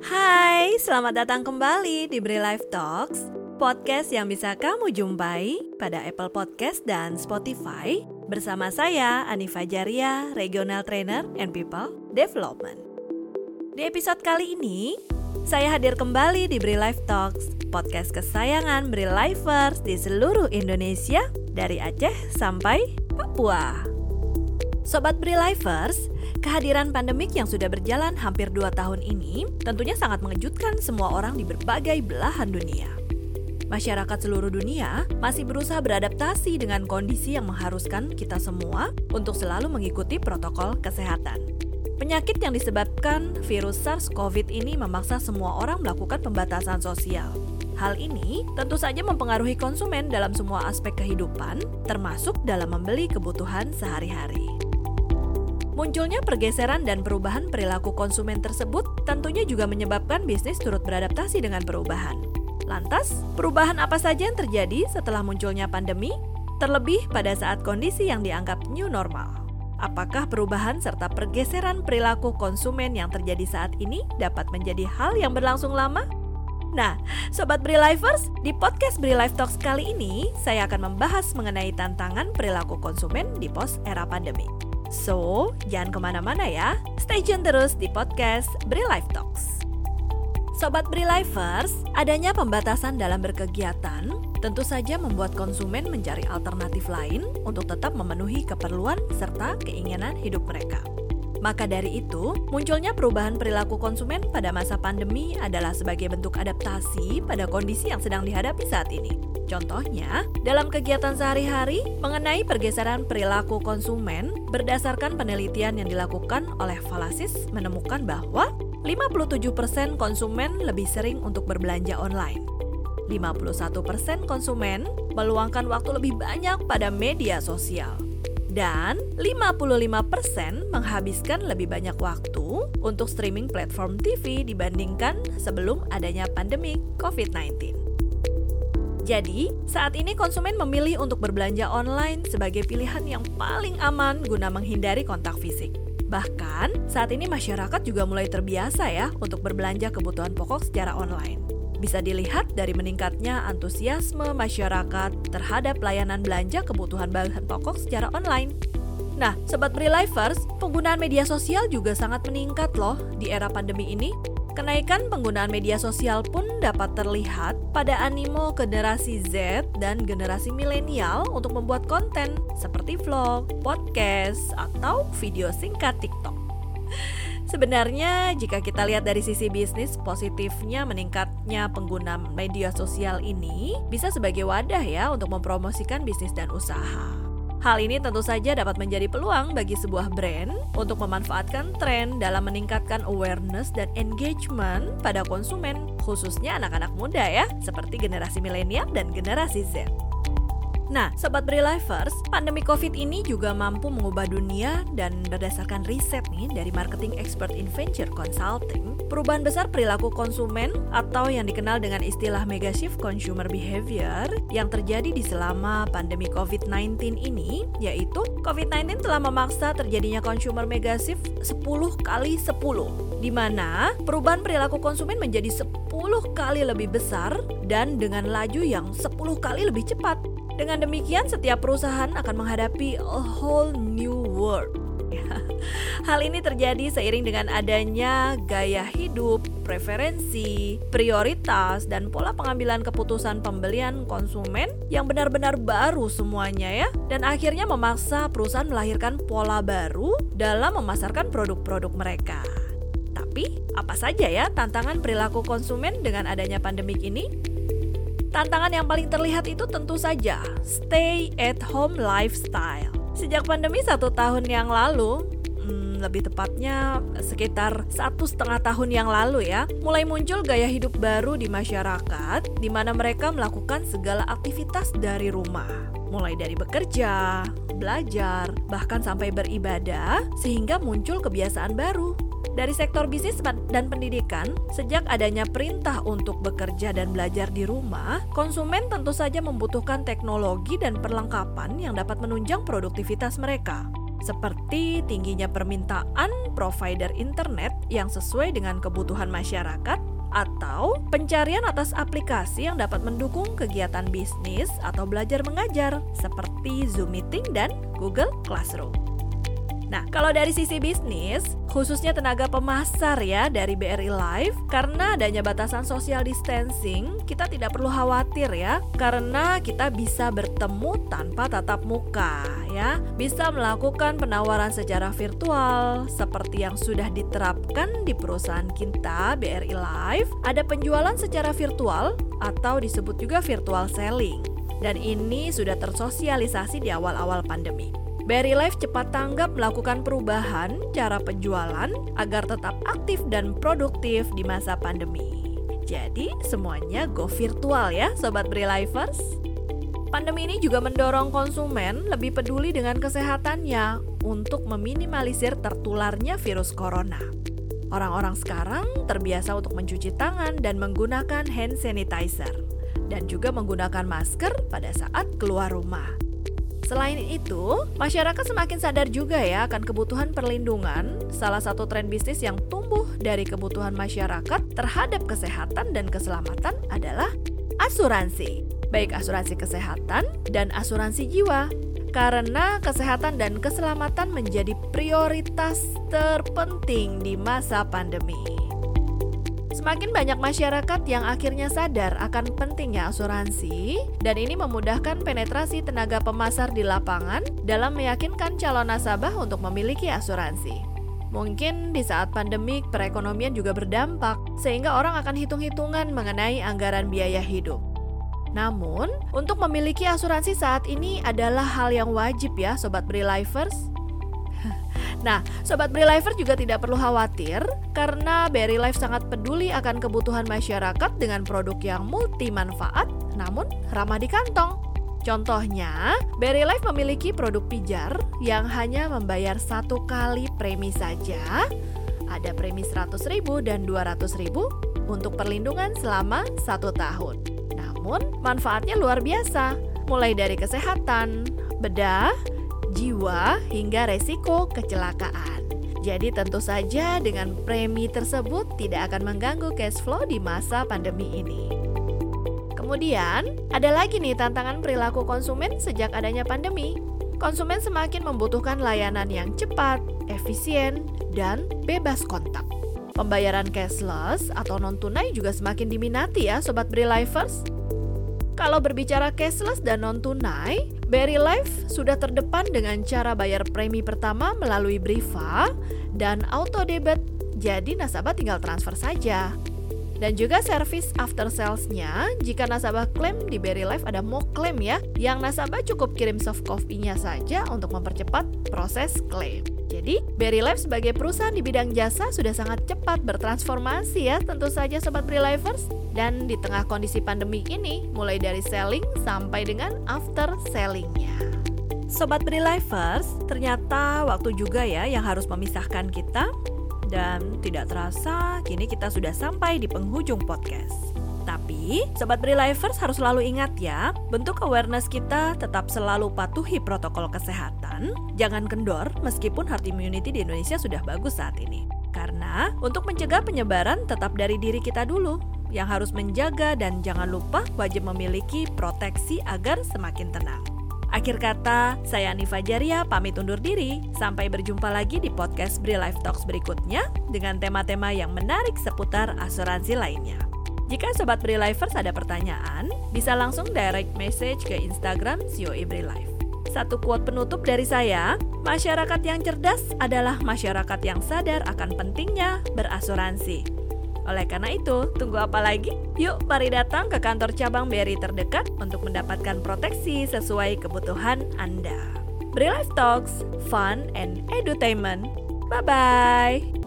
Hai, selamat datang kembali di Bri Life Talks, podcast yang bisa kamu jumpai pada Apple Podcast dan Spotify bersama saya Anifa Jaria, Regional Trainer and People Development. Di episode kali ini, saya hadir kembali di Bri Life Talks, podcast kesayangan Bri Lifers di seluruh Indonesia dari Aceh sampai Papua. Sobat Bri Lifers, Kehadiran pandemik yang sudah berjalan hampir dua tahun ini tentunya sangat mengejutkan semua orang di berbagai belahan dunia. Masyarakat seluruh dunia masih berusaha beradaptasi dengan kondisi yang mengharuskan kita semua untuk selalu mengikuti protokol kesehatan. Penyakit yang disebabkan virus SARS-CoV ini memaksa semua orang melakukan pembatasan sosial. Hal ini tentu saja mempengaruhi konsumen dalam semua aspek kehidupan, termasuk dalam membeli kebutuhan sehari-hari. Munculnya pergeseran dan perubahan perilaku konsumen tersebut tentunya juga menyebabkan bisnis turut beradaptasi dengan perubahan. Lantas, perubahan apa saja yang terjadi setelah munculnya pandemi? Terlebih pada saat kondisi yang dianggap new normal. Apakah perubahan serta pergeseran perilaku konsumen yang terjadi saat ini dapat menjadi hal yang berlangsung lama? Nah, Sobat Bri Lifers, di podcast Bri Life Talks kali ini, saya akan membahas mengenai tantangan perilaku konsumen di pos era pandemi. So, jangan ke mana-mana ya. Stay tune terus di podcast Life Talks. Sobat Bri Lifers, adanya pembatasan dalam berkegiatan tentu saja membuat konsumen mencari alternatif lain untuk tetap memenuhi keperluan serta keinginan hidup mereka. Maka dari itu, munculnya perubahan perilaku konsumen pada masa pandemi adalah sebagai bentuk adaptasi pada kondisi yang sedang dihadapi saat ini. Contohnya, dalam kegiatan sehari-hari mengenai pergeseran perilaku konsumen berdasarkan penelitian yang dilakukan oleh Falasis menemukan bahwa 57% konsumen lebih sering untuk berbelanja online. 51% konsumen meluangkan waktu lebih banyak pada media sosial. Dan 55% menghabiskan lebih banyak waktu untuk streaming platform TV dibandingkan sebelum adanya pandemi COVID-19. Jadi, saat ini konsumen memilih untuk berbelanja online sebagai pilihan yang paling aman guna menghindari kontak fisik. Bahkan, saat ini masyarakat juga mulai terbiasa ya untuk berbelanja kebutuhan pokok secara online. Bisa dilihat dari meningkatnya antusiasme masyarakat terhadap layanan belanja kebutuhan bahan pokok secara online. Nah, Sobat Lifers, penggunaan media sosial juga sangat meningkat loh di era pandemi ini Kenaikan penggunaan media sosial pun dapat terlihat pada animo generasi Z dan generasi milenial untuk membuat konten seperti vlog, podcast, atau video singkat TikTok. Sebenarnya, jika kita lihat dari sisi bisnis, positifnya meningkatnya pengguna media sosial ini bisa sebagai wadah ya untuk mempromosikan bisnis dan usaha. Hal ini tentu saja dapat menjadi peluang bagi sebuah brand untuk memanfaatkan tren dalam meningkatkan awareness dan engagement pada konsumen, khususnya anak-anak muda ya, seperti generasi milenial dan generasi Z. Nah, Sobat Lifers, pandemi COVID ini juga mampu mengubah dunia dan berdasarkan riset nih dari Marketing Expert in Venture Consulting, perubahan besar perilaku konsumen atau yang dikenal dengan istilah mega shift consumer behavior yang terjadi di selama pandemi COVID-19 ini, yaitu COVID-19 telah memaksa terjadinya consumer mega shift 10 kali 10, di mana perubahan perilaku konsumen menjadi 10 kali lebih besar dan dengan laju yang 10 kali lebih cepat dengan demikian, setiap perusahaan akan menghadapi a whole new world. Hal ini terjadi seiring dengan adanya gaya hidup, preferensi, prioritas, dan pola pengambilan keputusan pembelian konsumen yang benar-benar baru semuanya ya. Dan akhirnya memaksa perusahaan melahirkan pola baru dalam memasarkan produk-produk mereka. Tapi, apa saja ya tantangan perilaku konsumen dengan adanya pandemik ini? Tantangan yang paling terlihat itu tentu saja stay at home lifestyle. Sejak pandemi satu tahun yang lalu, hmm, lebih tepatnya sekitar satu setengah tahun yang lalu ya, mulai muncul gaya hidup baru di masyarakat, di mana mereka melakukan segala aktivitas dari rumah mulai dari bekerja, belajar, bahkan sampai beribadah, sehingga muncul kebiasaan baru. Dari sektor bisnis dan pendidikan, sejak adanya perintah untuk bekerja dan belajar di rumah, konsumen tentu saja membutuhkan teknologi dan perlengkapan yang dapat menunjang produktivitas mereka. seperti tingginya permintaan provider internet yang sesuai dengan kebutuhan masyarakat atau pencarian atas aplikasi yang dapat mendukung kegiatan bisnis atau belajar mengajar seperti Zoom Meeting dan Google Classroom. Nah, kalau dari sisi bisnis, khususnya tenaga pemasar ya dari BRI Live, karena adanya batasan social distancing, kita tidak perlu khawatir ya, karena kita bisa bertemu tanpa tatap muka ya, bisa melakukan penawaran secara virtual seperti yang sudah diterapkan di perusahaan kita BRI Live, ada penjualan secara virtual atau disebut juga virtual selling. Dan ini sudah tersosialisasi di awal-awal pandemi. Berry Life cepat tanggap melakukan perubahan cara penjualan agar tetap aktif dan produktif di masa pandemi. Jadi semuanya go virtual ya Sobat Berry Lifers. Pandemi ini juga mendorong konsumen lebih peduli dengan kesehatannya untuk meminimalisir tertularnya virus corona. Orang-orang sekarang terbiasa untuk mencuci tangan dan menggunakan hand sanitizer dan juga menggunakan masker pada saat keluar rumah. Selain itu, masyarakat semakin sadar juga ya akan kebutuhan perlindungan. Salah satu tren bisnis yang tumbuh dari kebutuhan masyarakat terhadap kesehatan dan keselamatan adalah asuransi. Baik asuransi kesehatan dan asuransi jiwa. Karena kesehatan dan keselamatan menjadi prioritas terpenting di masa pandemi. Semakin banyak masyarakat yang akhirnya sadar akan pentingnya asuransi, dan ini memudahkan penetrasi tenaga pemasar di lapangan dalam meyakinkan calon nasabah untuk memiliki asuransi. Mungkin di saat pandemik perekonomian juga berdampak, sehingga orang akan hitung-hitungan mengenai anggaran biaya hidup. Namun, untuk memiliki asuransi saat ini adalah hal yang wajib ya Sobat Lifers. Nah, Sobat Bri Lifer juga tidak perlu khawatir karena Berry Life sangat peduli akan kebutuhan masyarakat dengan produk yang multi manfaat namun ramah di kantong. Contohnya, Berry Life memiliki produk pijar yang hanya membayar satu kali premi saja. Ada premi 100 ribu dan 200 ribu untuk perlindungan selama satu tahun. Namun, manfaatnya luar biasa, mulai dari kesehatan, bedah, jiwa, hingga resiko kecelakaan. Jadi tentu saja dengan premi tersebut tidak akan mengganggu cash flow di masa pandemi ini. Kemudian, ada lagi nih tantangan perilaku konsumen sejak adanya pandemi. Konsumen semakin membutuhkan layanan yang cepat, efisien, dan bebas kontak. Pembayaran cashless atau non-tunai juga semakin diminati ya Sobat Lifers. Kalau berbicara cashless dan non-tunai, Berry Life sudah terdepan dengan cara bayar premi pertama melalui Briva dan auto debit, jadi nasabah tinggal transfer saja. Dan juga service after sales-nya, jika nasabah klaim di Berry Life ada mau klaim ya, yang nasabah cukup kirim soft copy-nya saja untuk mempercepat proses klaim. Jadi, Berry Life sebagai perusahaan di bidang jasa sudah sangat cepat bertransformasi ya, tentu saja Sobat Lifers. Dan di tengah kondisi pandemi ini, mulai dari selling sampai dengan after sellingnya. Sobat Lifers, ternyata waktu juga ya yang harus memisahkan kita. Dan tidak terasa, kini kita sudah sampai di penghujung podcast. Tapi, Sobat Lifers harus selalu ingat ya, bentuk awareness kita tetap selalu patuhi protokol kesehatan, jangan kendor meskipun herd immunity di Indonesia sudah bagus saat ini. Karena untuk mencegah penyebaran tetap dari diri kita dulu, yang harus menjaga dan jangan lupa wajib memiliki proteksi agar semakin tenang. Akhir kata, saya Anifa Jaria pamit undur diri. Sampai berjumpa lagi di podcast Bri Life Talks berikutnya dengan tema-tema yang menarik seputar asuransi lainnya. Jika Sobat Bri Lifers ada pertanyaan, bisa langsung direct message ke Instagram COE Bri Life. Satu quote penutup dari saya, masyarakat yang cerdas adalah masyarakat yang sadar akan pentingnya berasuransi. Oleh karena itu, tunggu apa lagi? Yuk, mari datang ke kantor cabang BRI terdekat untuk mendapatkan proteksi sesuai kebutuhan Anda. Bri Life Talks, fun and edutainment. Bye-bye!